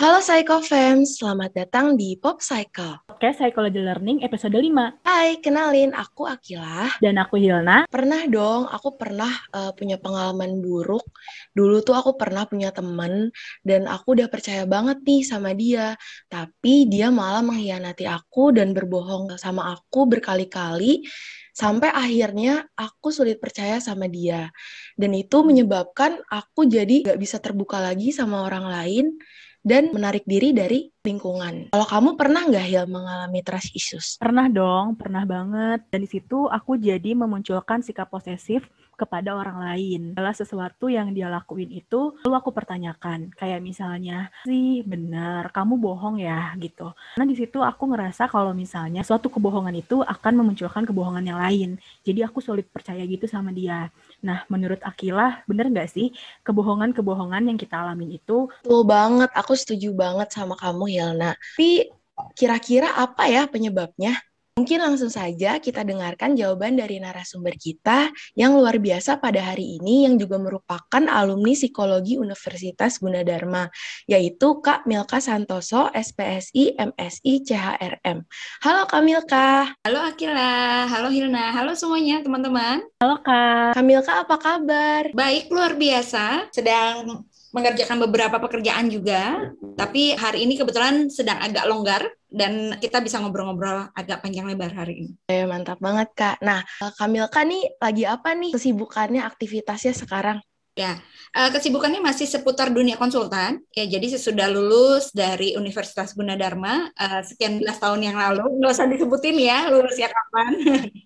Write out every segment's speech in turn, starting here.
Halo Psycho Fams, selamat datang di Pop Psycho. Oke, Psychology Learning episode 5. Hai, kenalin aku Akila. Dan aku Hilna. Pernah dong, aku pernah uh, punya pengalaman buruk. Dulu tuh aku pernah punya temen dan aku udah percaya banget nih sama dia. Tapi dia malah mengkhianati aku dan berbohong sama aku berkali-kali sampai akhirnya aku sulit percaya sama dia. Dan itu menyebabkan aku jadi gak bisa terbuka lagi sama orang lain dan menarik diri dari lingkungan. Kalau kamu pernah nggak Hil mengalami trust issues? Pernah dong, pernah banget. Dan di situ aku jadi memunculkan sikap posesif kepada orang lain. Adalah sesuatu yang dia lakuin itu, lalu aku pertanyakan. Kayak misalnya, sih benar, kamu bohong ya gitu. Karena di situ aku ngerasa kalau misalnya suatu kebohongan itu akan memunculkan kebohongan yang lain. Jadi aku sulit percaya gitu sama dia. Nah, menurut Akila, bener nggak sih kebohongan-kebohongan yang kita alamin itu? Betul banget, aku setuju banget sama kamu, Hilna. Tapi kira-kira apa ya penyebabnya? Mungkin langsung saja kita dengarkan jawaban dari narasumber kita yang luar biasa pada hari ini yang juga merupakan alumni psikologi Universitas Gunadarma, yaitu Kak Milka Santoso, SPSI, MSI, CHRM. Halo Kak Milka. Halo Akila, halo Hilna, halo semuanya teman-teman. Halo Kak. Kak Milka apa kabar? Baik, luar biasa. Sedang mengerjakan beberapa pekerjaan juga, tapi hari ini kebetulan sedang agak longgar dan kita bisa ngobrol-ngobrol agak panjang lebar hari ini. Eh, mantap banget Kak. Nah, Kamilka nih lagi apa nih kesibukannya, aktivitasnya sekarang? Ya, uh, kesibukannya masih seputar dunia konsultan. Ya, jadi sesudah lulus dari Universitas Gunadarma uh, sekian belas tahun yang lalu, nggak usah disebutin ya lulusnya kapan.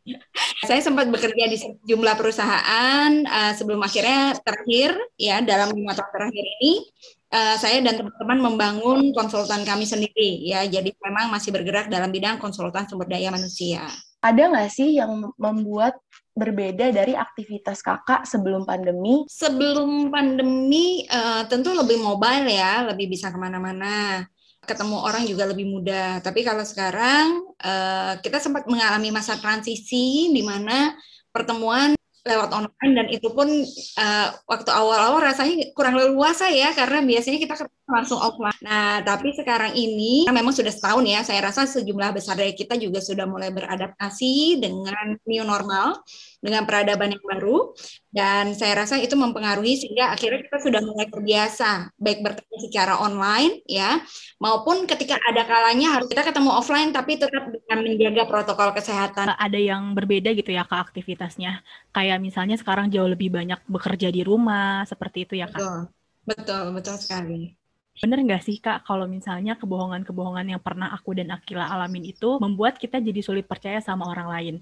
Saya sempat bekerja di sejumlah perusahaan uh, sebelum akhirnya terakhir ya dalam lima tahun terakhir ini saya dan teman-teman membangun konsultan kami sendiri ya. Jadi memang masih bergerak dalam bidang konsultan sumber daya manusia. Ada nggak sih yang membuat berbeda dari aktivitas kakak sebelum pandemi? Sebelum pandemi uh, tentu lebih mobile ya, lebih bisa ke mana-mana. Ketemu orang juga lebih mudah. Tapi kalau sekarang uh, kita sempat mengalami masa transisi di mana pertemuan lewat online dan itu pun uh, waktu awal-awal rasanya kurang leluasa ya karena biasanya kita langsung offline. Nah, tapi sekarang ini memang sudah setahun ya, saya rasa sejumlah besar dari kita juga sudah mulai beradaptasi dengan new normal, dengan peradaban yang baru dan saya rasa itu mempengaruhi sehingga akhirnya kita sudah mulai terbiasa baik bertemu secara online ya maupun ketika ada kalanya harus kita ketemu offline tapi tetap dengan menjaga protokol kesehatan. Ada yang berbeda gitu ya ke aktivitasnya. Kayak misalnya sekarang jauh lebih banyak bekerja di rumah seperti itu ya Kak. Betul. Betul, betul sekali. Bener nggak sih Kak, kalau misalnya kebohongan-kebohongan yang pernah aku dan Akila alamin itu membuat kita jadi sulit percaya sama orang lain?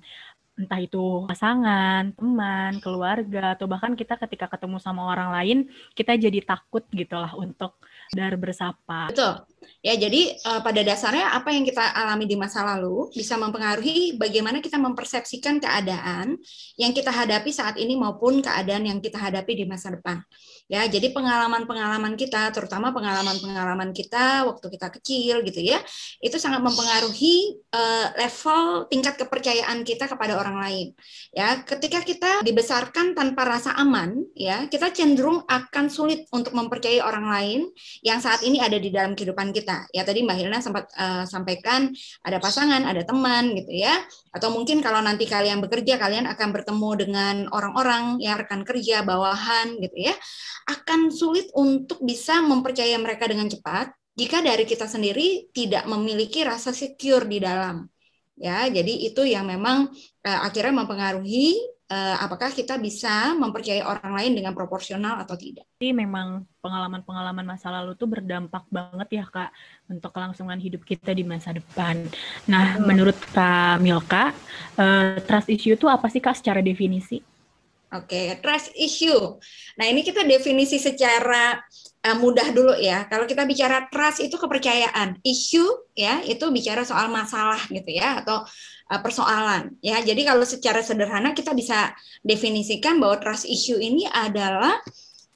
Entah itu pasangan, teman, keluarga, atau bahkan kita ketika ketemu sama orang lain, kita jadi takut gitu lah untuk dar bersapa. Betul. Ya, jadi uh, pada dasarnya apa yang kita alami di masa lalu bisa mempengaruhi bagaimana kita mempersepsikan keadaan yang kita hadapi saat ini maupun keadaan yang kita hadapi di masa depan. Ya, jadi pengalaman-pengalaman kita, terutama pengalaman-pengalaman kita waktu kita kecil gitu ya, itu sangat mempengaruhi uh, level tingkat kepercayaan kita kepada orang lain. Ya, ketika kita dibesarkan tanpa rasa aman, ya, kita cenderung akan sulit untuk mempercayai orang lain yang saat ini ada di dalam kehidupan kita. Ya, tadi Mbak Hilna sempat uh, sampaikan ada pasangan, ada teman gitu ya. Atau mungkin kalau nanti kalian bekerja, kalian akan bertemu dengan orang-orang yang rekan kerja, bawahan gitu ya akan sulit untuk bisa mempercayai mereka dengan cepat jika dari kita sendiri tidak memiliki rasa secure di dalam. Ya, jadi itu yang memang uh, akhirnya mempengaruhi uh, apakah kita bisa mempercayai orang lain dengan proporsional atau tidak. Jadi memang pengalaman-pengalaman masa lalu tuh berdampak banget ya Kak untuk kelangsungan hidup kita di masa depan. Nah, hmm. menurut Kak Milka, uh, trust issue itu apa sih Kak secara definisi? Oke, okay, trust issue. Nah, ini kita definisi secara uh, mudah dulu ya. Kalau kita bicara trust itu kepercayaan, issue ya itu bicara soal masalah gitu ya atau uh, persoalan ya. Jadi kalau secara sederhana kita bisa definisikan bahwa trust issue ini adalah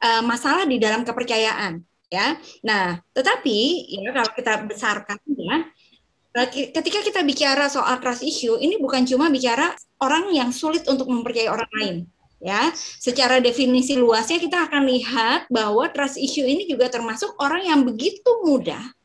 uh, masalah di dalam kepercayaan ya. Nah, tetapi ya kalau kita besarkan ya ketika kita bicara soal trust issue ini bukan cuma bicara orang yang sulit untuk mempercayai orang lain ya secara definisi luasnya kita akan lihat bahwa trust issue ini juga termasuk orang yang begitu mudah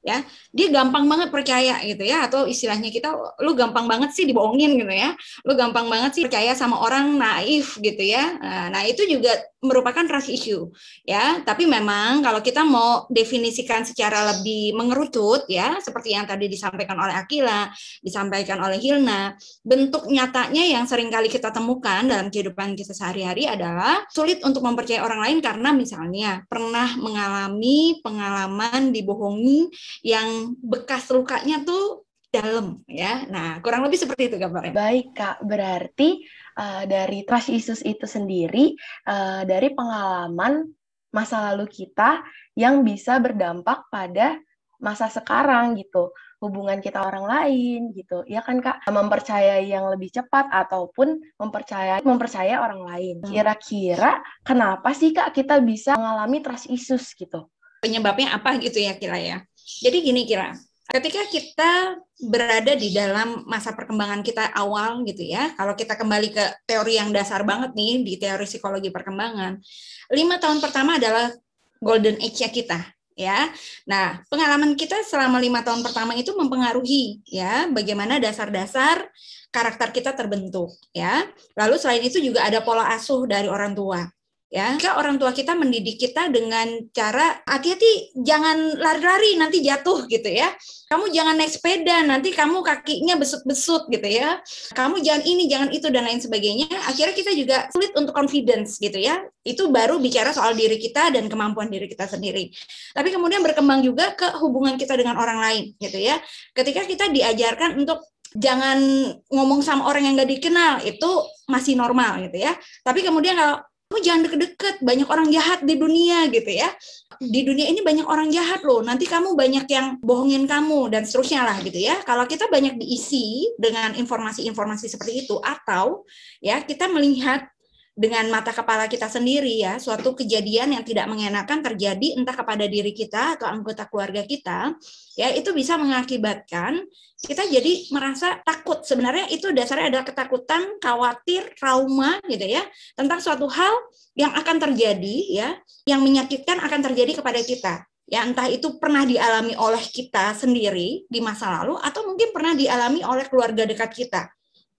ya. Dia gampang banget percaya gitu ya atau istilahnya kita lu gampang banget sih dibohongin gitu ya. Lu gampang banget sih percaya sama orang naif gitu ya. Nah itu juga merupakan trust issue ya. Tapi memang kalau kita mau definisikan secara lebih mengerucut ya seperti yang tadi disampaikan oleh Akila disampaikan oleh Hilna bentuk nyatanya yang sering kali kita temukan dalam kehidupan kita sehari-hari adalah sulit untuk mempercayai orang lain karena misalnya pernah mengalami pengalaman dibohongi yang bekas lukanya tuh dalam ya. Nah, kurang lebih seperti itu gambarnya. Baik, Kak. Berarti uh, dari trust issues itu sendiri uh, dari pengalaman masa lalu kita yang bisa berdampak pada masa sekarang gitu hubungan kita orang lain gitu ya kan kak mempercayai yang lebih cepat ataupun mempercayai mempercayai orang lain hmm. kira-kira kenapa sih kak kita bisa mengalami trust issues gitu penyebabnya apa gitu ya kira ya jadi gini kira, ketika kita berada di dalam masa perkembangan kita awal gitu ya, kalau kita kembali ke teori yang dasar banget nih di teori psikologi perkembangan, lima tahun pertama adalah golden age-nya kita ya. Nah, pengalaman kita selama lima tahun pertama itu mempengaruhi ya bagaimana dasar-dasar karakter kita terbentuk ya. Lalu selain itu juga ada pola asuh dari orang tua ya. Jika orang tua kita mendidik kita dengan cara hati-hati jangan lari-lari nanti jatuh gitu ya. Kamu jangan naik sepeda nanti kamu kakinya besut-besut gitu ya. Kamu jangan ini jangan itu dan lain sebagainya. Akhirnya kita juga sulit untuk confidence gitu ya. Itu baru bicara soal diri kita dan kemampuan diri kita sendiri. Tapi kemudian berkembang juga ke hubungan kita dengan orang lain gitu ya. Ketika kita diajarkan untuk jangan ngomong sama orang yang gak dikenal itu masih normal gitu ya. Tapi kemudian kalau kamu jangan deket-deket, banyak orang jahat di dunia gitu ya. Di dunia ini banyak orang jahat loh, nanti kamu banyak yang bohongin kamu dan seterusnya lah gitu ya. Kalau kita banyak diisi dengan informasi-informasi seperti itu atau ya kita melihat dengan mata kepala kita sendiri ya suatu kejadian yang tidak mengenakan terjadi entah kepada diri kita atau anggota keluarga kita ya itu bisa mengakibatkan kita jadi merasa takut. Sebenarnya itu dasarnya adalah ketakutan khawatir trauma gitu ya tentang suatu hal yang akan terjadi ya yang menyakitkan akan terjadi kepada kita. Ya entah itu pernah dialami oleh kita sendiri di masa lalu atau mungkin pernah dialami oleh keluarga dekat kita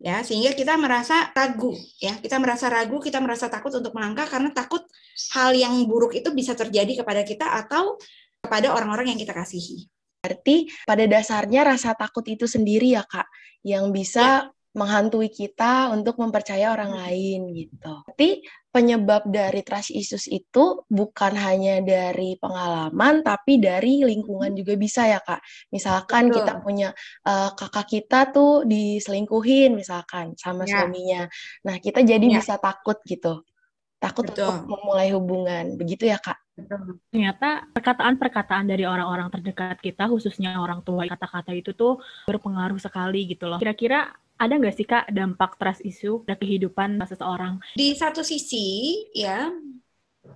ya sehingga kita merasa ragu ya kita merasa ragu kita merasa takut untuk melangkah karena takut hal yang buruk itu bisa terjadi kepada kita atau kepada orang-orang yang kita kasihi. Berarti pada dasarnya rasa takut itu sendiri ya kak yang bisa ya. Menghantui kita untuk mempercaya orang hmm. lain gitu. Tapi penyebab dari trust issues itu bukan hanya dari pengalaman tapi dari lingkungan juga bisa ya kak misalkan Betul. kita punya uh, kakak kita tuh diselingkuhin misalkan sama ya. suaminya nah kita jadi ya. bisa takut gitu takut Betul. untuk memulai hubungan begitu ya kak Ternyata perkataan-perkataan dari orang-orang terdekat kita, khususnya orang tua, kata-kata itu tuh berpengaruh sekali gitu loh. Kira-kira ada nggak sih kak dampak trust issue pada kehidupan seseorang? Di satu sisi ya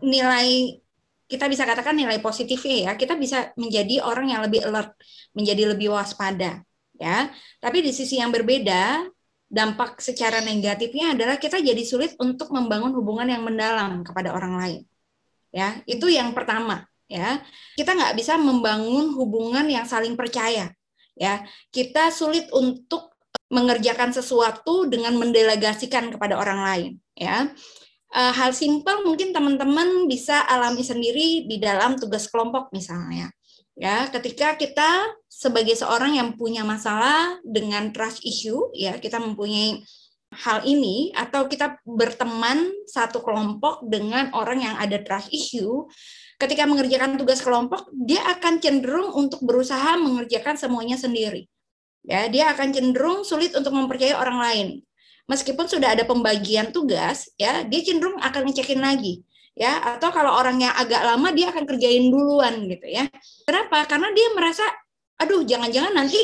nilai kita bisa katakan nilai positifnya ya kita bisa menjadi orang yang lebih alert, menjadi lebih waspada ya. Tapi di sisi yang berbeda dampak secara negatifnya adalah kita jadi sulit untuk membangun hubungan yang mendalam kepada orang lain. Ya, itu yang pertama ya. Kita nggak bisa membangun hubungan yang saling percaya ya. Kita sulit untuk mengerjakan sesuatu dengan mendelegasikan kepada orang lain ya. Uh, hal simpel mungkin teman-teman bisa alami sendiri di dalam tugas kelompok misalnya ya. Ketika kita sebagai seorang yang punya masalah dengan trust issue ya kita mempunyai hal ini atau kita berteman satu kelompok dengan orang yang ada trust issue ketika mengerjakan tugas kelompok dia akan cenderung untuk berusaha mengerjakan semuanya sendiri ya dia akan cenderung sulit untuk mempercayai orang lain. Meskipun sudah ada pembagian tugas, ya dia cenderung akan ngecekin lagi, ya. Atau kalau orang yang agak lama dia akan kerjain duluan gitu ya. Kenapa? Karena dia merasa aduh jangan-jangan nanti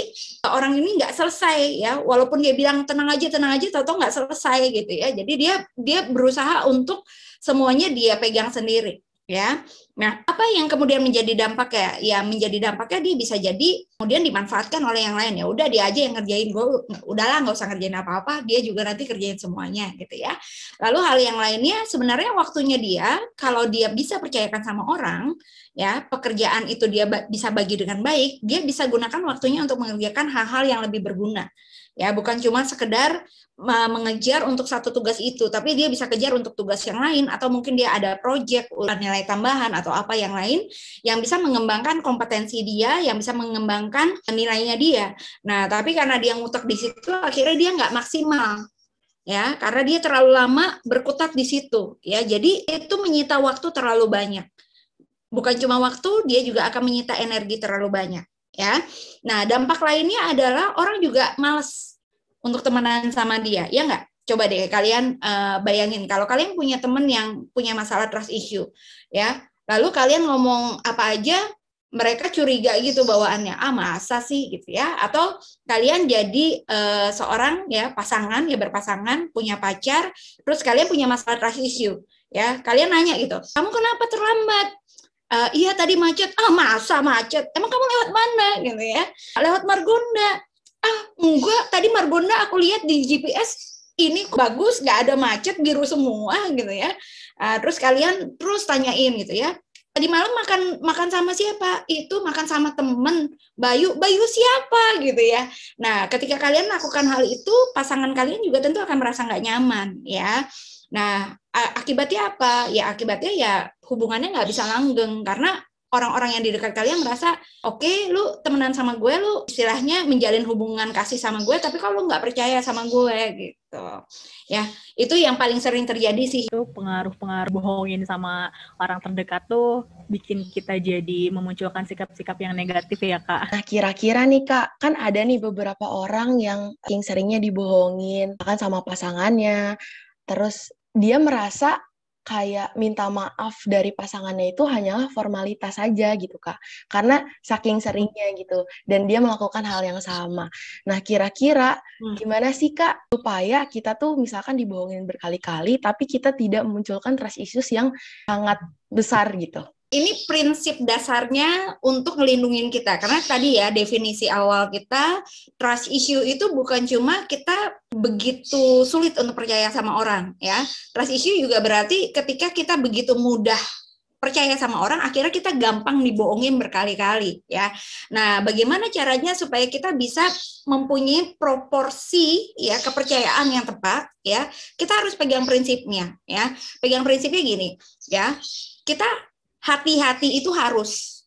orang ini nggak selesai ya walaupun dia bilang tenang aja tenang aja tahu nggak selesai gitu ya jadi dia dia berusaha untuk semuanya dia pegang sendiri ya Nah, apa yang kemudian menjadi dampak ya? Ya menjadi dampaknya dia bisa jadi kemudian dimanfaatkan oleh yang lain ya. Udah dia aja yang ngerjain gue, udahlah nggak usah ngerjain apa-apa, dia juga nanti kerjain semuanya gitu ya. Lalu hal yang lainnya sebenarnya waktunya dia kalau dia bisa percayakan sama orang, ya pekerjaan itu dia bisa bagi dengan baik, dia bisa gunakan waktunya untuk mengerjakan hal-hal yang lebih berguna ya bukan cuma sekedar mengejar untuk satu tugas itu, tapi dia bisa kejar untuk tugas yang lain atau mungkin dia ada project nilai tambahan atau apa yang lain yang bisa mengembangkan kompetensi dia, yang bisa mengembangkan nilainya dia. Nah, tapi karena dia ngutek di situ, akhirnya dia nggak maksimal ya karena dia terlalu lama berkutat di situ ya jadi itu menyita waktu terlalu banyak bukan cuma waktu dia juga akan menyita energi terlalu banyak ya nah dampak lainnya adalah orang juga males untuk temenan sama dia, ya nggak? Coba deh kalian uh, bayangin kalau kalian punya temen yang punya masalah trust issue, ya, lalu kalian ngomong apa aja, mereka curiga gitu bawaannya, ah masa sih gitu ya? Atau kalian jadi uh, seorang ya pasangan ya berpasangan punya pacar, terus kalian punya masalah trust issue, ya, kalian nanya gitu, kamu kenapa terlambat? Uh, iya tadi macet, ah masa macet? Emang kamu lewat mana gitu ya? Lewat Margonda ah enggak tadi Margonda aku lihat di GPS ini bagus nggak ada macet biru semua gitu ya uh, terus kalian terus tanyain gitu ya. Tadi malam makan makan sama siapa? Itu makan sama temen Bayu. Bayu siapa? Gitu ya. Nah ketika kalian lakukan hal itu pasangan kalian juga tentu akan merasa nggak nyaman ya. Nah akibatnya apa? Ya akibatnya ya hubungannya nggak bisa langgeng. Karena orang-orang yang di dekat kalian merasa oke okay, lu temenan sama gue lu istilahnya menjalin hubungan kasih sama gue tapi kalau lu nggak percaya sama gue? Gitu. Ya itu yang paling sering terjadi sih. Itu pengaruh-pengaruh bohongin sama orang terdekat tuh bikin kita jadi memunculkan sikap-sikap yang negatif ya kak. Nah kira-kira nih kak kan ada nih beberapa orang yang yang seringnya dibohongin kan sama pasangannya. Terus dia merasa kayak minta maaf dari pasangannya itu hanyalah formalitas saja gitu kak. Karena saking seringnya gitu dan dia melakukan hal yang sama. Nah kira-kira hmm. gimana sih kak supaya kita tuh misalkan dibohongin berkali-kali tapi kita tidak memunculkan trust issues yang sangat besar gitu ini prinsip dasarnya untuk ngelindungin kita karena tadi ya definisi awal kita trust issue itu bukan cuma kita begitu sulit untuk percaya sama orang ya trust issue juga berarti ketika kita begitu mudah percaya sama orang akhirnya kita gampang dibohongin berkali-kali ya. Nah, bagaimana caranya supaya kita bisa mempunyai proporsi ya kepercayaan yang tepat ya. Kita harus pegang prinsipnya ya. Pegang prinsipnya gini ya. Kita hati-hati itu harus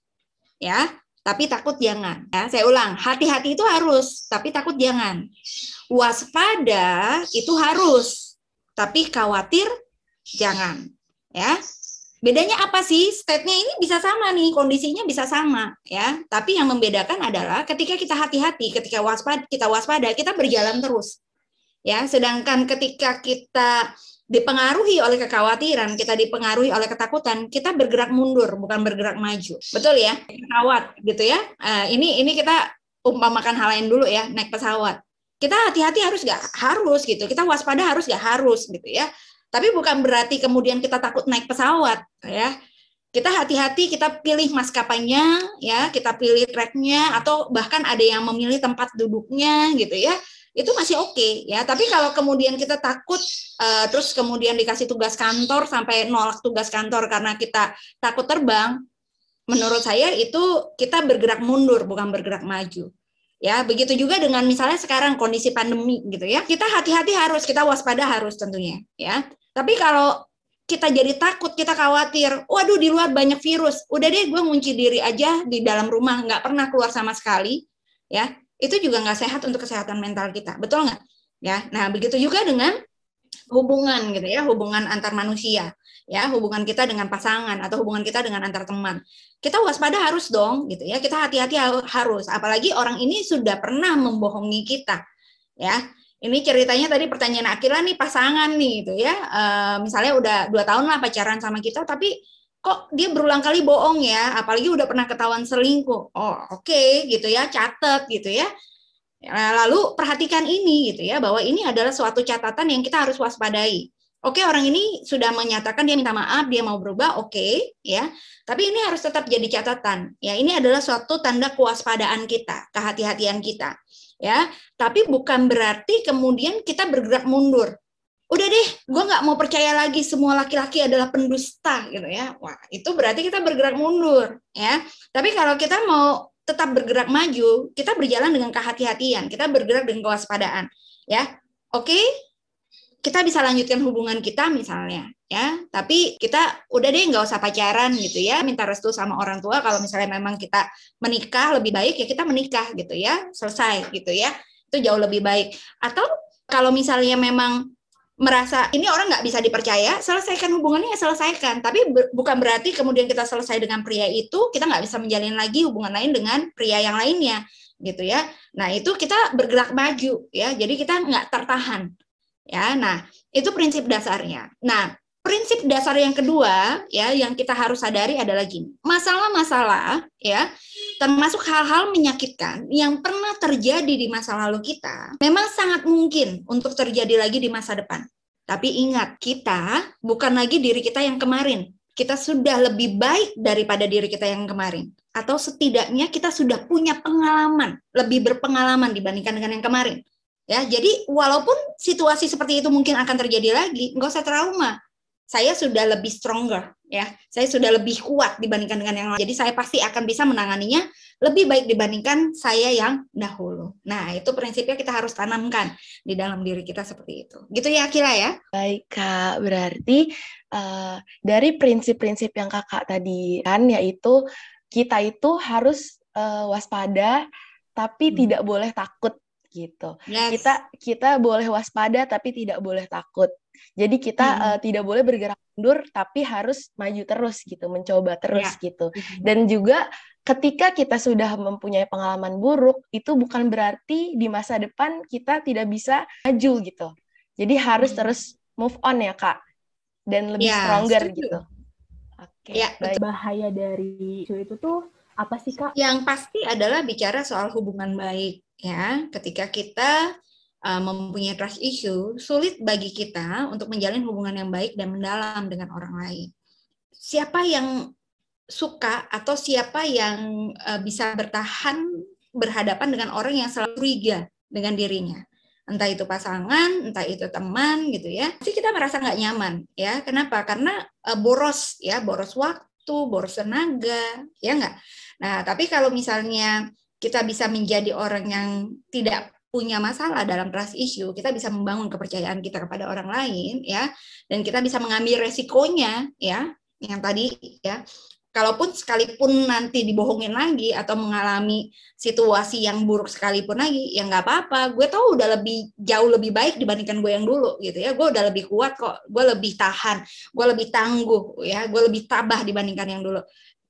ya. Tapi takut jangan ya. Saya ulang hati-hati itu harus tapi takut jangan. Waspada itu harus tapi khawatir jangan ya. Bedanya apa sih? State-nya ini bisa sama nih kondisinya bisa sama ya. Tapi yang membedakan adalah ketika kita hati-hati ketika waspada kita waspada kita berjalan terus ya. Sedangkan ketika kita dipengaruhi oleh kekhawatiran, kita dipengaruhi oleh ketakutan, kita bergerak mundur bukan bergerak maju. Betul ya? Pesawat gitu ya. Uh, ini ini kita umpamakan hal lain dulu ya, naik pesawat. Kita hati-hati harus nggak harus gitu. Kita waspada harus nggak harus gitu ya. Tapi bukan berarti kemudian kita takut naik pesawat ya. Kita hati-hati, kita pilih maskapainya ya, kita pilih tracknya atau bahkan ada yang memilih tempat duduknya gitu ya itu masih oke okay, ya. Tapi kalau kemudian kita takut uh, terus kemudian dikasih tugas kantor sampai nolak tugas kantor karena kita takut terbang menurut saya itu kita bergerak mundur bukan bergerak maju. Ya begitu juga dengan misalnya sekarang kondisi pandemi gitu ya. Kita hati-hati harus kita waspada harus tentunya ya. Tapi kalau kita jadi takut, kita khawatir, waduh di luar banyak virus, udah deh gue ngunci diri aja di dalam rumah, nggak pernah keluar sama sekali, ya itu juga nggak sehat untuk kesehatan mental kita, betul nggak? Ya, nah begitu juga dengan hubungan gitu ya, hubungan antar manusia, ya hubungan kita dengan pasangan atau hubungan kita dengan antar teman. Kita waspada harus dong, gitu ya. Kita hati-hati harus, apalagi orang ini sudah pernah membohongi kita, ya. Ini ceritanya tadi pertanyaan Akila nih pasangan nih, gitu ya. E, misalnya udah dua tahun lah pacaran sama kita, tapi kok dia berulang kali bohong ya, apalagi udah pernah ketahuan selingkuh. Oh, oke okay, gitu ya, catat gitu ya. Nah, lalu perhatikan ini gitu ya, bahwa ini adalah suatu catatan yang kita harus waspadai. Oke, orang ini sudah menyatakan dia minta maaf, dia mau berubah, oke, ya. Tapi ini harus tetap jadi catatan. Ya, ini adalah suatu tanda kewaspadaan kita, kehati-hatian kita, ya. Tapi bukan berarti kemudian kita bergerak mundur. Udah deh, gue nggak mau percaya lagi semua laki-laki adalah pendusta, gitu ya. Wah, itu berarti kita bergerak mundur, ya. Tapi kalau kita mau tetap bergerak maju, kita berjalan dengan kehati-hatian, kita bergerak dengan kewaspadaan, ya. Oke, kita bisa lanjutkan hubungan kita misalnya ya tapi kita udah deh nggak usah pacaran gitu ya minta restu sama orang tua kalau misalnya memang kita menikah lebih baik ya kita menikah gitu ya selesai gitu ya itu jauh lebih baik atau kalau misalnya memang merasa ini orang nggak bisa dipercaya selesaikan hubungannya ya selesaikan tapi bukan berarti kemudian kita selesai dengan pria itu kita nggak bisa menjalin lagi hubungan lain dengan pria yang lainnya gitu ya nah itu kita bergerak maju ya jadi kita nggak tertahan Ya, nah itu prinsip dasarnya. Nah, prinsip dasar yang kedua ya yang kita harus sadari adalah gini. Masalah-masalah ya termasuk hal-hal menyakitkan yang pernah terjadi di masa lalu kita memang sangat mungkin untuk terjadi lagi di masa depan. Tapi ingat, kita bukan lagi diri kita yang kemarin. Kita sudah lebih baik daripada diri kita yang kemarin. Atau setidaknya kita sudah punya pengalaman, lebih berpengalaman dibandingkan dengan yang kemarin. Ya, jadi walaupun situasi seperti itu mungkin akan terjadi lagi, nggak usah trauma. Saya sudah lebih stronger, ya. Saya sudah lebih kuat dibandingkan dengan yang lain. Jadi saya pasti akan bisa menanganinya lebih baik dibandingkan saya yang dahulu. Nah, itu prinsipnya kita harus tanamkan di dalam diri kita seperti itu. Gitu ya, Kira ya? Baik, Kak. Berarti uh, dari prinsip-prinsip yang Kakak tadi kan yaitu kita itu harus uh, waspada tapi hmm. tidak boleh takut gitu. Yes. Kita kita boleh waspada tapi tidak boleh takut. Jadi kita hmm. uh, tidak boleh bergerak mundur tapi harus maju terus gitu, mencoba terus yeah. gitu. Hmm. Dan juga ketika kita sudah mempunyai pengalaman buruk, itu bukan berarti di masa depan kita tidak bisa maju gitu. Jadi harus hmm. terus move on ya, Kak. Dan lebih yeah, stronger setuju. gitu. Oke. Okay, ya, baik. bahaya dari itu tuh apa sih, Kak? Yang pasti adalah bicara soal hubungan baik ya ketika kita uh, mempunyai trust issue sulit bagi kita untuk menjalin hubungan yang baik dan mendalam dengan orang lain siapa yang suka atau siapa yang uh, bisa bertahan berhadapan dengan orang yang selalu curiga dengan dirinya entah itu pasangan, entah itu teman gitu ya, pasti kita merasa nggak nyaman ya. Kenapa? Karena uh, boros ya, boros waktu, boros tenaga, ya nggak. Nah, tapi kalau misalnya kita bisa menjadi orang yang tidak punya masalah dalam trust issue, kita bisa membangun kepercayaan kita kepada orang lain ya. Dan kita bisa mengambil resikonya ya yang tadi ya. Kalaupun sekalipun nanti dibohongin lagi atau mengalami situasi yang buruk sekalipun lagi ya nggak apa-apa. Gue tau udah lebih jauh lebih baik dibandingkan gue yang dulu gitu ya. Gue udah lebih kuat kok. Gue lebih tahan. Gue lebih tangguh ya. Gue lebih tabah dibandingkan yang dulu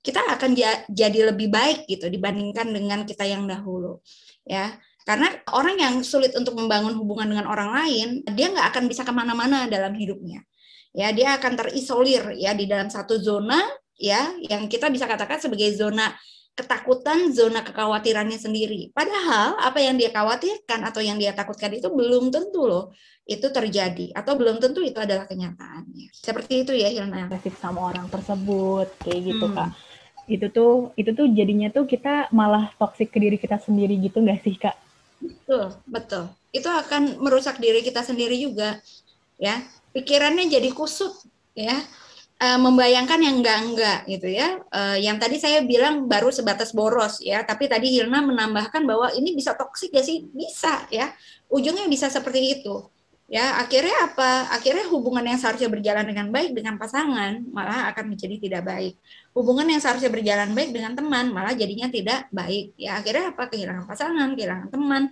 kita akan jadi lebih baik gitu dibandingkan dengan kita yang dahulu ya karena orang yang sulit untuk membangun hubungan dengan orang lain dia nggak akan bisa ke mana-mana dalam hidupnya ya dia akan terisolir ya di dalam satu zona ya yang kita bisa katakan sebagai zona ketakutan, zona kekhawatirannya sendiri. Padahal apa yang dia khawatirkan atau yang dia takutkan itu belum tentu loh itu terjadi atau belum tentu itu adalah kenyataannya. Seperti itu ya Hilna. sama orang tersebut kayak gitu hmm. kak itu tuh itu tuh jadinya tuh kita malah toksik ke diri kita sendiri gitu nggak sih kak? Betul betul. Itu akan merusak diri kita sendiri juga ya. Pikirannya jadi kusut ya. E, membayangkan yang enggak enggak gitu ya. E, yang tadi saya bilang baru sebatas boros ya. Tapi tadi Hilna menambahkan bahwa ini bisa toksik ya sih? Bisa ya. Ujungnya bisa seperti itu ya akhirnya apa? Akhirnya hubungan yang seharusnya berjalan dengan baik dengan pasangan malah akan menjadi tidak baik. Hubungan yang seharusnya berjalan baik dengan teman malah jadinya tidak baik. Ya akhirnya apa? Kehilangan pasangan kehilangan teman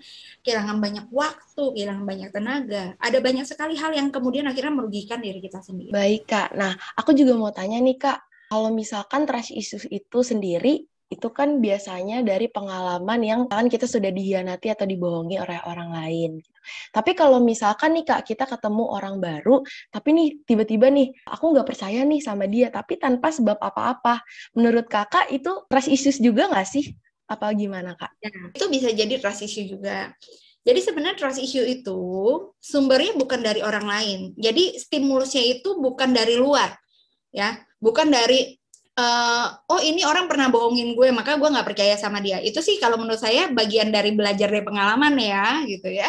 kehilangan banyak waktu kehilangan banyak tenaga. Ada banyak sekali hal yang kemudian akhirnya merugikan diri kita sendiri. Baik kak. Nah aku juga mau tanya nih kak. Kalau misalkan trust issues itu sendiri itu kan biasanya dari pengalaman yang kan kita sudah dihianati atau dibohongi oleh orang lain. Tapi kalau misalkan nih kak kita ketemu orang baru, tapi nih tiba-tiba nih aku nggak percaya nih sama dia, tapi tanpa sebab apa-apa. Menurut kakak itu trust issues juga nggak sih? Apa gimana kak? Ya, itu bisa jadi trust issue juga. Jadi sebenarnya trust issue itu sumbernya bukan dari orang lain. Jadi stimulusnya itu bukan dari luar, ya, bukan dari uh, oh ini orang pernah bohongin gue maka gue nggak percaya sama dia. Itu sih kalau menurut saya bagian dari belajar dari pengalaman ya, gitu ya.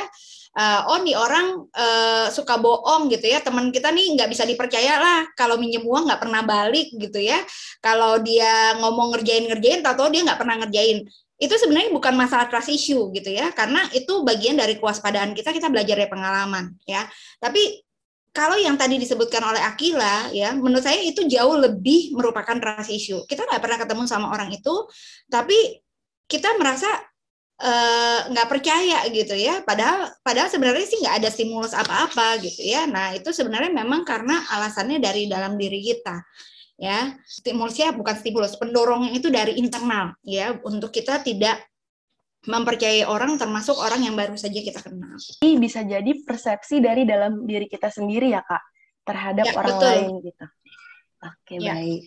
Uh, oh nih orang uh, suka bohong gitu ya. Teman kita nih nggak bisa dipercaya lah. Kalau minjem uang nggak pernah balik gitu ya. Kalau dia ngomong ngerjain ngerjain atau dia nggak pernah ngerjain. Itu sebenarnya bukan masalah trust issue gitu ya. Karena itu bagian dari kewaspadaan kita kita belajar dari pengalaman ya. Tapi kalau yang tadi disebutkan oleh Akila ya menurut saya itu jauh lebih merupakan trust issue. Kita nggak pernah ketemu sama orang itu tapi kita merasa eh, nggak uh, percaya gitu ya. Padahal padahal sebenarnya sih nggak ada stimulus apa-apa gitu ya. Nah itu sebenarnya memang karena alasannya dari dalam diri kita ya. Stimulusnya bukan stimulus. Pendorongnya itu dari internal ya untuk kita tidak mempercayai orang termasuk orang yang baru saja kita kenal. Ini bisa jadi persepsi dari dalam diri kita sendiri ya kak terhadap ya, orang betul. lain gitu. Oke ya. baik.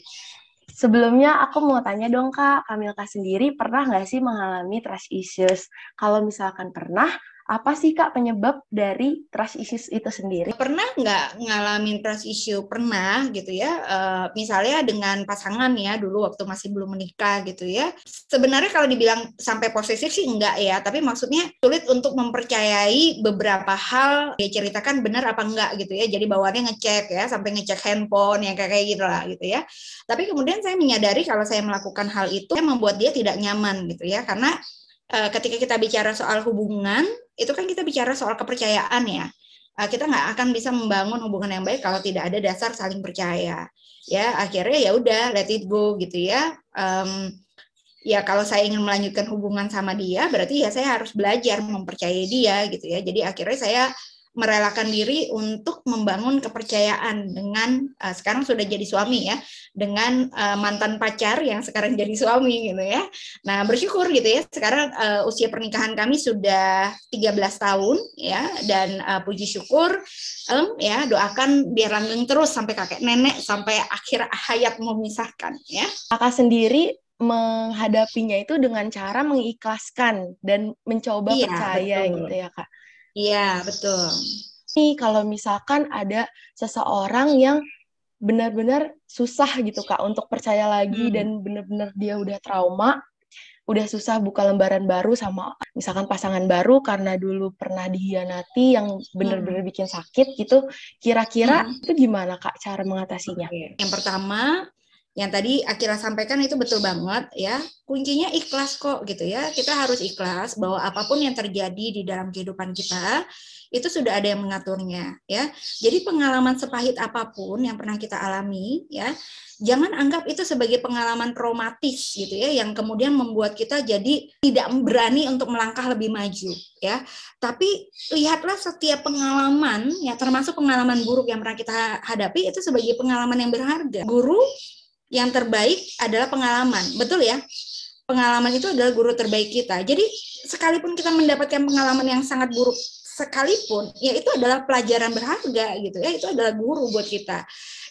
Sebelumnya aku mau tanya dong kak, Kamilka sendiri pernah nggak sih mengalami trust issues? Kalau misalkan pernah, apa sih kak penyebab dari trust issues itu sendiri? Pernah nggak ngalamin trust issue? Pernah gitu ya. Uh, misalnya dengan pasangan ya dulu waktu masih belum menikah gitu ya. Sebenarnya kalau dibilang sampai posesif sih enggak ya, tapi maksudnya sulit untuk mempercayai beberapa hal dia ceritakan benar apa enggak gitu ya. Jadi bawaannya ngecek ya sampai ngecek handphone yang kayak kayak gitu lah gitu ya. Tapi kemudian saya menyadari kalau saya melakukan hal itu membuat dia tidak nyaman gitu ya karena uh, ketika kita bicara soal hubungan itu kan kita bicara soal kepercayaan ya. Uh, kita nggak akan bisa membangun hubungan yang baik kalau tidak ada dasar saling percaya. Ya akhirnya ya udah let it go gitu ya. Um, ya kalau saya ingin melanjutkan hubungan sama dia berarti ya saya harus belajar mempercayai dia gitu ya. Jadi akhirnya saya merelakan diri untuk membangun kepercayaan dengan uh, sekarang sudah jadi suami ya dengan uh, mantan pacar yang sekarang jadi suami gitu ya. Nah, bersyukur gitu ya. Sekarang uh, usia pernikahan kami sudah 13 tahun ya dan uh, puji syukur um, ya doakan biar langgeng terus sampai kakek nenek sampai akhir hayat memisahkan ya. Kakak sendiri menghadapinya itu dengan cara mengikhlaskan dan mencoba iya, percaya betul. gitu ya, Kak. Iya, betul. Nih, kalau misalkan ada seseorang yang benar-benar susah gitu Kak untuk percaya lagi hmm. dan benar-benar dia udah trauma, udah susah buka lembaran baru sama misalkan pasangan baru karena dulu pernah dihianati yang benar-benar hmm. bikin sakit gitu. Kira-kira hmm. itu gimana Kak cara mengatasinya? Yang pertama, yang tadi Akira sampaikan itu betul banget ya. Kuncinya ikhlas kok gitu ya. Kita harus ikhlas bahwa apa pun yang terjadi di dalam kehidupan kita itu sudah ada yang mengaturnya ya. Jadi pengalaman sepahit apa pun yang pernah kita alami ya jangan anggap itu sebagai pengalaman traumatis gitu ya yang kemudian membuat kita jadi tidak berani untuk melangkah lebih maju ya. Tapi lihatlah setiap pengalaman ya termasuk pengalaman buruk yang pernah kita hadapi itu sebagai pengalaman yang berharga. Guru yang terbaik adalah pengalaman. Betul ya? Pengalaman itu adalah guru terbaik kita. Jadi sekalipun kita mendapatkan pengalaman yang sangat buruk sekalipun, ya itu adalah pelajaran berharga gitu ya. Itu adalah guru buat kita.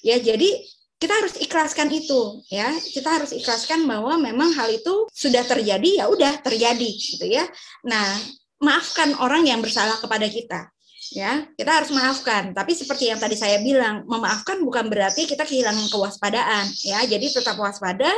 Ya, jadi kita harus ikhlaskan itu ya. Kita harus ikhlaskan bahwa memang hal itu sudah terjadi ya udah terjadi gitu ya. Nah, maafkan orang yang bersalah kepada kita ya kita harus maafkan. Tapi seperti yang tadi saya bilang memaafkan bukan berarti kita kehilangan kewaspadaan ya. Jadi tetap waspada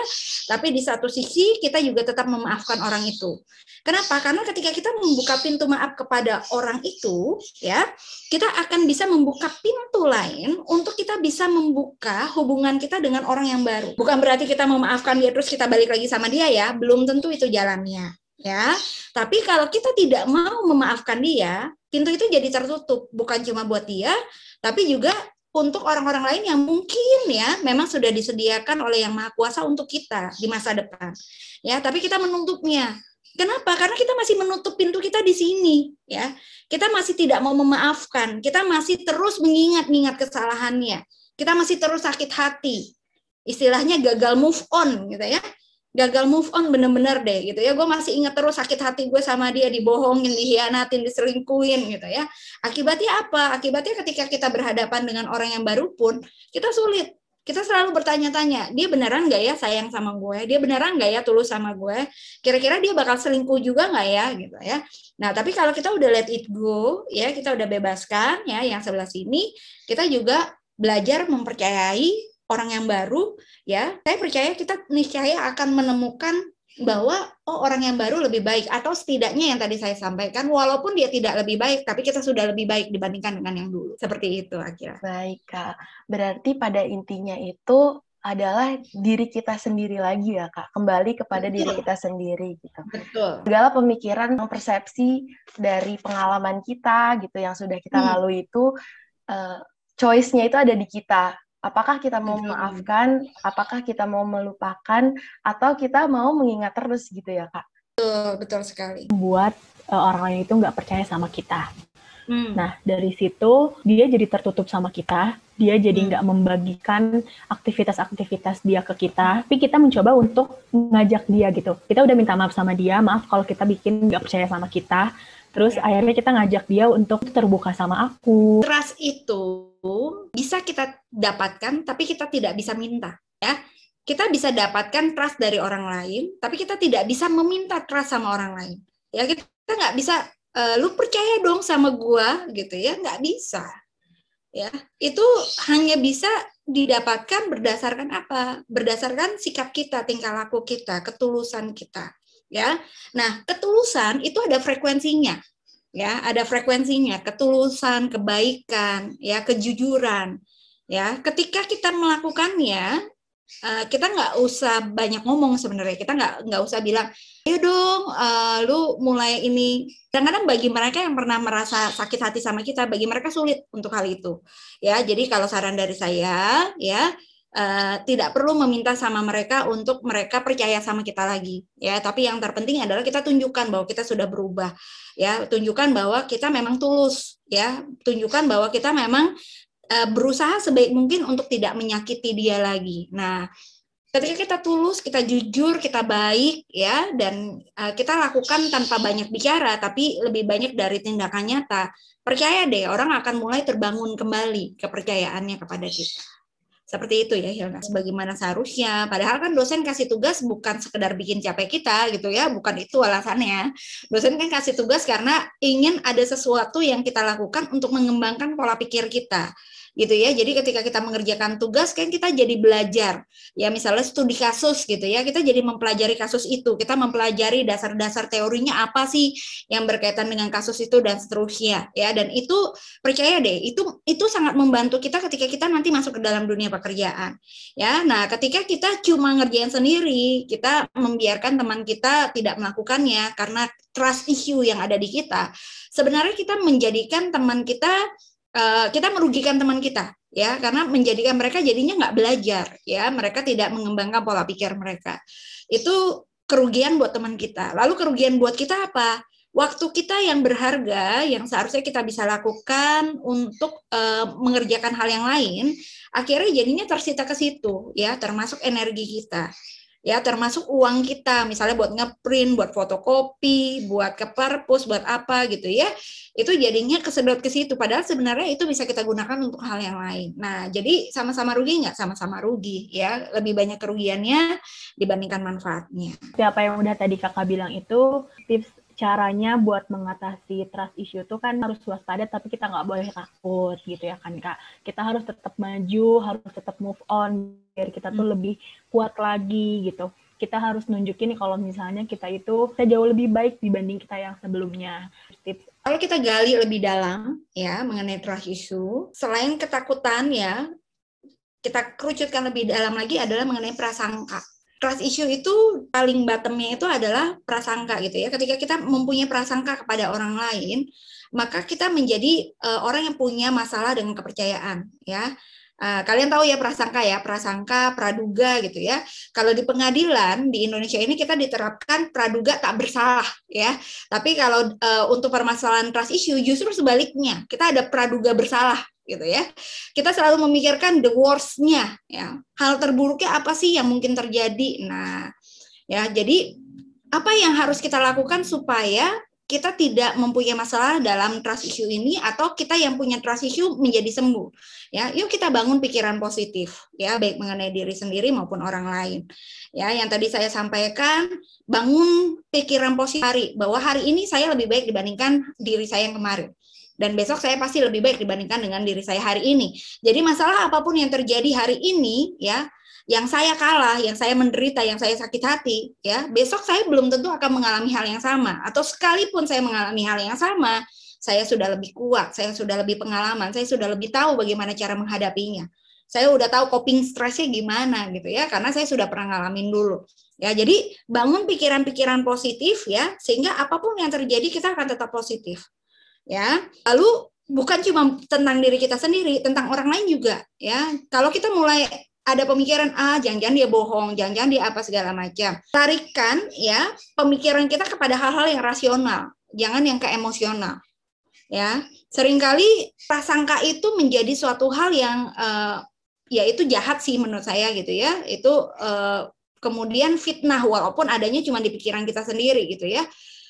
tapi di satu sisi kita juga tetap memaafkan orang itu. Kenapa? Karena ketika kita membuka pintu maaf kepada orang itu ya kita akan bisa membuka pintu lain untuk kita bisa membuka hubungan kita dengan orang yang baru. Bukan berarti kita memaafkan dia terus kita balik lagi sama dia ya. Belum tentu itu jalannya ya. Tapi kalau kita tidak mau memaafkan dia, pintu itu jadi tertutup bukan cuma buat dia tapi juga untuk orang-orang lain yang mungkin ya memang sudah disediakan oleh yang maha kuasa untuk kita di masa depan. Ya tapi kita menutupnya. Kenapa? Karena kita masih menutup pintu kita di sini ya. Kita masih tidak mau memaafkan. Kita masih terus mengingat-ingat kesalahannya. Kita masih terus sakit hati. Istilahnya gagal move on gitu ya gagal move on bener-bener deh gitu ya gue masih ingat terus sakit hati gue sama dia dibohongin dihianatin diselingkuhin gitu ya akibatnya apa akibatnya ketika kita berhadapan dengan orang yang baru pun kita sulit kita selalu bertanya-tanya, dia beneran nggak ya sayang sama gue? Dia beneran nggak ya tulus sama gue? Kira-kira dia bakal selingkuh juga nggak ya, gitu ya? Nah, tapi kalau kita udah let it go, ya kita udah bebaskan, ya yang sebelah sini, kita juga belajar mempercayai orang yang baru, ya. Saya percaya kita niscaya akan menemukan bahwa oh orang yang baru lebih baik atau setidaknya yang tadi saya sampaikan walaupun dia tidak lebih baik tapi kita sudah lebih baik dibandingkan dengan yang dulu seperti itu akhirnya. Baik kak, berarti pada intinya itu adalah diri kita sendiri lagi ya kak kembali kepada Betul. diri kita sendiri gitu Betul. segala pemikiran persepsi dari pengalaman kita gitu yang sudah kita hmm. lalui itu uh, choice-nya itu ada di kita Apakah kita mau memaafkan, apakah kita mau melupakan, atau kita mau mengingat terus gitu ya kak? Betul, betul sekali. Buat uh, orang lain itu nggak percaya sama kita. Hmm. Nah, dari situ dia jadi tertutup sama kita, dia jadi hmm. nggak hmm. membagikan aktivitas-aktivitas dia ke kita, tapi kita mencoba untuk ngajak dia gitu. Kita udah minta maaf sama dia, maaf kalau kita bikin nggak percaya sama kita, terus ya. akhirnya kita ngajak dia untuk terbuka sama aku. Trust itu bisa kita dapatkan tapi kita tidak bisa minta ya. Kita bisa dapatkan trust dari orang lain tapi kita tidak bisa meminta trust sama orang lain. Ya kita nggak bisa e, lu percaya dong sama gua gitu ya. Nggak bisa ya. Itu hanya bisa didapatkan berdasarkan apa? Berdasarkan sikap kita tingkah laku kita ketulusan kita ya. Nah ketulusan itu ada frekuensinya ya. Ada frekuensinya ketulusan kebaikan ya kejujuran ya. Ketika kita melakukannya uh, kita nggak usah banyak ngomong sebenarnya. Kita nggak nggak usah bilang ayo dong uh, lu mulai ini. Kadang-kadang bagi mereka yang pernah merasa sakit hati sama kita bagi mereka sulit untuk hal itu ya. Jadi kalau saran dari saya ya Uh, tidak perlu meminta sama mereka untuk mereka percaya sama kita lagi ya. Tapi yang terpenting adalah kita tunjukkan bahwa kita sudah berubah ya. Tunjukkan bahwa kita memang tulus ya. Tunjukkan bahwa kita memang uh, berusaha sebaik mungkin untuk tidak menyakiti dia lagi. Nah ketika kita tulus kita jujur kita baik ya dan uh, kita lakukan tanpa banyak bicara tapi lebih banyak dari tindakan nyata percaya deh orang akan mulai terbangun kembali kepercayaannya kepada kita seperti itu ya Hilna, sebagaimana seharusnya. Padahal kan dosen kasih tugas bukan sekedar bikin capek kita gitu ya, bukan itu alasannya. Dosen kan kasih tugas karena ingin ada sesuatu yang kita lakukan untuk mengembangkan pola pikir kita gitu ya. Jadi ketika kita mengerjakan tugas kan kita jadi belajar. Ya misalnya studi kasus gitu ya, kita jadi mempelajari kasus itu. Kita mempelajari dasar-dasar teorinya apa sih yang berkaitan dengan kasus itu dan seterusnya ya. Dan itu percaya deh, itu itu sangat membantu kita ketika kita nanti masuk ke dalam dunia pekerjaan. Ya. Nah, ketika kita cuma ngerjain sendiri, kita membiarkan teman kita tidak melakukannya karena trust issue yang ada di kita. Sebenarnya kita menjadikan teman kita Eh, kita merugikan teman kita ya. Karena menjadikan mereka jadinya nggak belajar ya. Mereka tidak mengembangkan pola pikir mereka. Itu kerugian buat teman kita. Lalu kerugian buat kita apa? Waktu kita yang berharga yang seharusnya kita bisa lakukan untuk uh, mengerjakan hal yang lain akhirnya jadinya tersita ke situ ya. Termasuk energi kita ya termasuk uang kita misalnya buat ngeprint, buat fotokopi, buat ke perpus, buat apa gitu ya. Itu jadinya kesedot ke situ padahal sebenarnya itu bisa kita gunakan untuk hal yang lain. Nah, jadi sama-sama rugi nggak? Sama-sama rugi ya. Lebih banyak kerugiannya dibandingkan manfaatnya. Siapa yang udah tadi Kakak bilang itu tips caranya buat mengatasi trust issue itu kan harus waspada tapi kita nggak boleh takut gitu ya kan kak. Kita harus tetap maju harus tetap move on biar kita tuh hmm. lebih kuat lagi gitu. Kita harus nunjukin kalau misalnya kita itu kita jauh lebih baik dibanding kita yang sebelumnya. Tips. Kalau kita gali lebih dalam ya mengenai trust issue selain ketakutan ya kita kerucutkan lebih dalam lagi adalah mengenai prasangka trust issue itu paling bottomnya itu adalah prasangka gitu ya. Ketika kita mempunyai prasangka kepada orang lain, maka kita menjadi uh, orang yang punya masalah dengan kepercayaan ya. Uh, kalian tahu ya prasangka ya, prasangka, praduga gitu ya. Kalau di pengadilan di Indonesia ini kita diterapkan praduga tak bersalah ya. Tapi kalau uh, untuk permasalahan trust issue justru sebaliknya, kita ada praduga bersalah gitu ya. Kita selalu memikirkan the worst-nya ya. Hal terburuknya apa sih yang mungkin terjadi? Nah, ya jadi apa yang harus kita lakukan supaya kita tidak mempunyai masalah dalam trust issue ini atau kita yang punya trust issue menjadi sembuh. Ya, yuk kita bangun pikiran positif ya, baik mengenai diri sendiri maupun orang lain. Ya, yang tadi saya sampaikan, bangun pikiran positif hari bahwa hari ini saya lebih baik dibandingkan diri saya yang kemarin dan besok saya pasti lebih baik dibandingkan dengan diri saya hari ini. Jadi masalah apa pun yang terjadi hari ini ya, yang saya kalah, yang saya menderita, yang saya sakit hati, ya, besok saya belum tentu akan mengalami hal yang sama atau sekalipun saya mengalami hal yang sama, saya sudah lebih kuat, saya sudah lebih pengalaman, saya sudah lebih tahu bagaimana cara menghadapinya. Saya udah tahu coping stresnya gimana gitu ya, karena saya sudah pernah ngalamin dulu. Ya, jadi bangun pikiran-pikiran positif ya, sehingga apa pun yang terjadi kita akan tetap positif ya. Lalu bukan cuma tentang diri kita sendiri, tentang orang lain juga, ya. Kalau kita mulai ada pemikiran ah jangan-jangan dia bohong, jangan-jangan dia apa segala macam. Tarikan ya pemikiran kita kepada hal-hal yang rasional, jangan yang ke emosional. Ya, sering kali prasangka itu menjadi suatu hal yang uh, ya itu jahat sih menurut saya gitu ya. Itu uh, kemudian fitnah walaupun adanya cuma di pikiran kita sendiri gitu ya.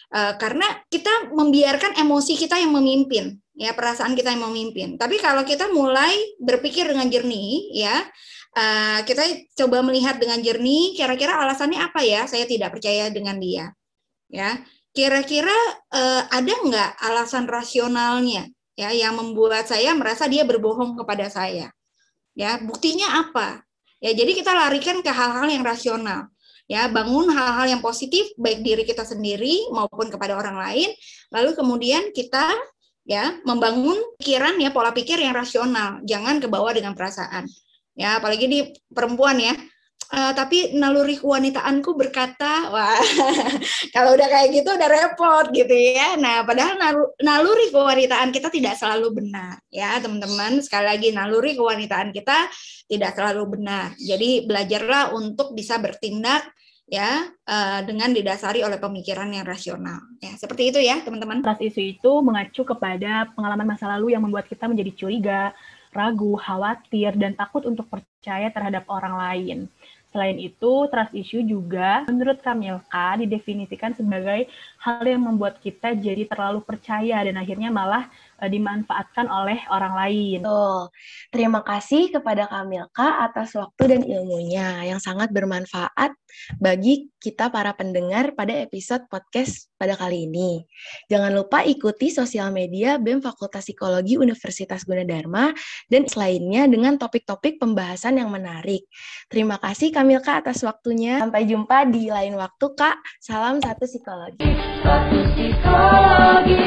Uh, karena kita membiarkan emosi kita yang memimpin, ya perasaan kita yang memimpin. Tapi kalau kita mulai berpikir dengan jernih, ya uh, kita coba melihat dengan jernih, kira-kira alasannya apa ya? Saya tidak percaya dengan dia, ya. Kira-kira uh, ada nggak alasan rasionalnya, ya, yang membuat saya merasa dia berbohong kepada saya? Ya, buktinya apa? Ya, jadi kita larikan ke hal-hal yang rasional ya bangun hal-hal yang positif baik diri kita sendiri maupun kepada orang lain. Lalu kemudian kita ya membangun pikiran ya pola pikir yang rasional. Jangan kebawa dengan perasaan. Ya apalagi di perempuan ya Uh, tapi naluri kewanitaanku berkata, wah, kalau udah kayak gitu udah repot gitu ya. Nah, padahal naluri kewanitaan kita tidak selalu benar, ya teman-teman. Sekali lagi naluri kewanitaan kita tidak selalu benar. Jadi belajarlah untuk bisa bertindak ya uh, dengan didasari oleh pemikiran yang rasional. Ya, seperti itu ya, teman-teman. Trust isu itu mengacu kepada pengalaman masa lalu yang membuat kita menjadi curiga, ragu, khawatir, dan takut untuk percaya terhadap orang lain. Selain itu, trust issue juga menurut Kamilka didefinisikan sebagai hal yang membuat kita jadi terlalu percaya dan akhirnya malah uh, dimanfaatkan oleh orang lain. Betul. Terima kasih kepada Kamilka atas waktu dan ilmunya yang sangat bermanfaat bagi kita para pendengar pada episode podcast pada kali ini. Jangan lupa ikuti sosial media BEM Fakultas Psikologi Universitas Gunadarma dan selainnya dengan topik-topik pembahasan yang menarik. Terima kasih Kamilka atas waktunya. Sampai jumpa di lain waktu, Kak. Salam satu psikologi. Satu psikologi.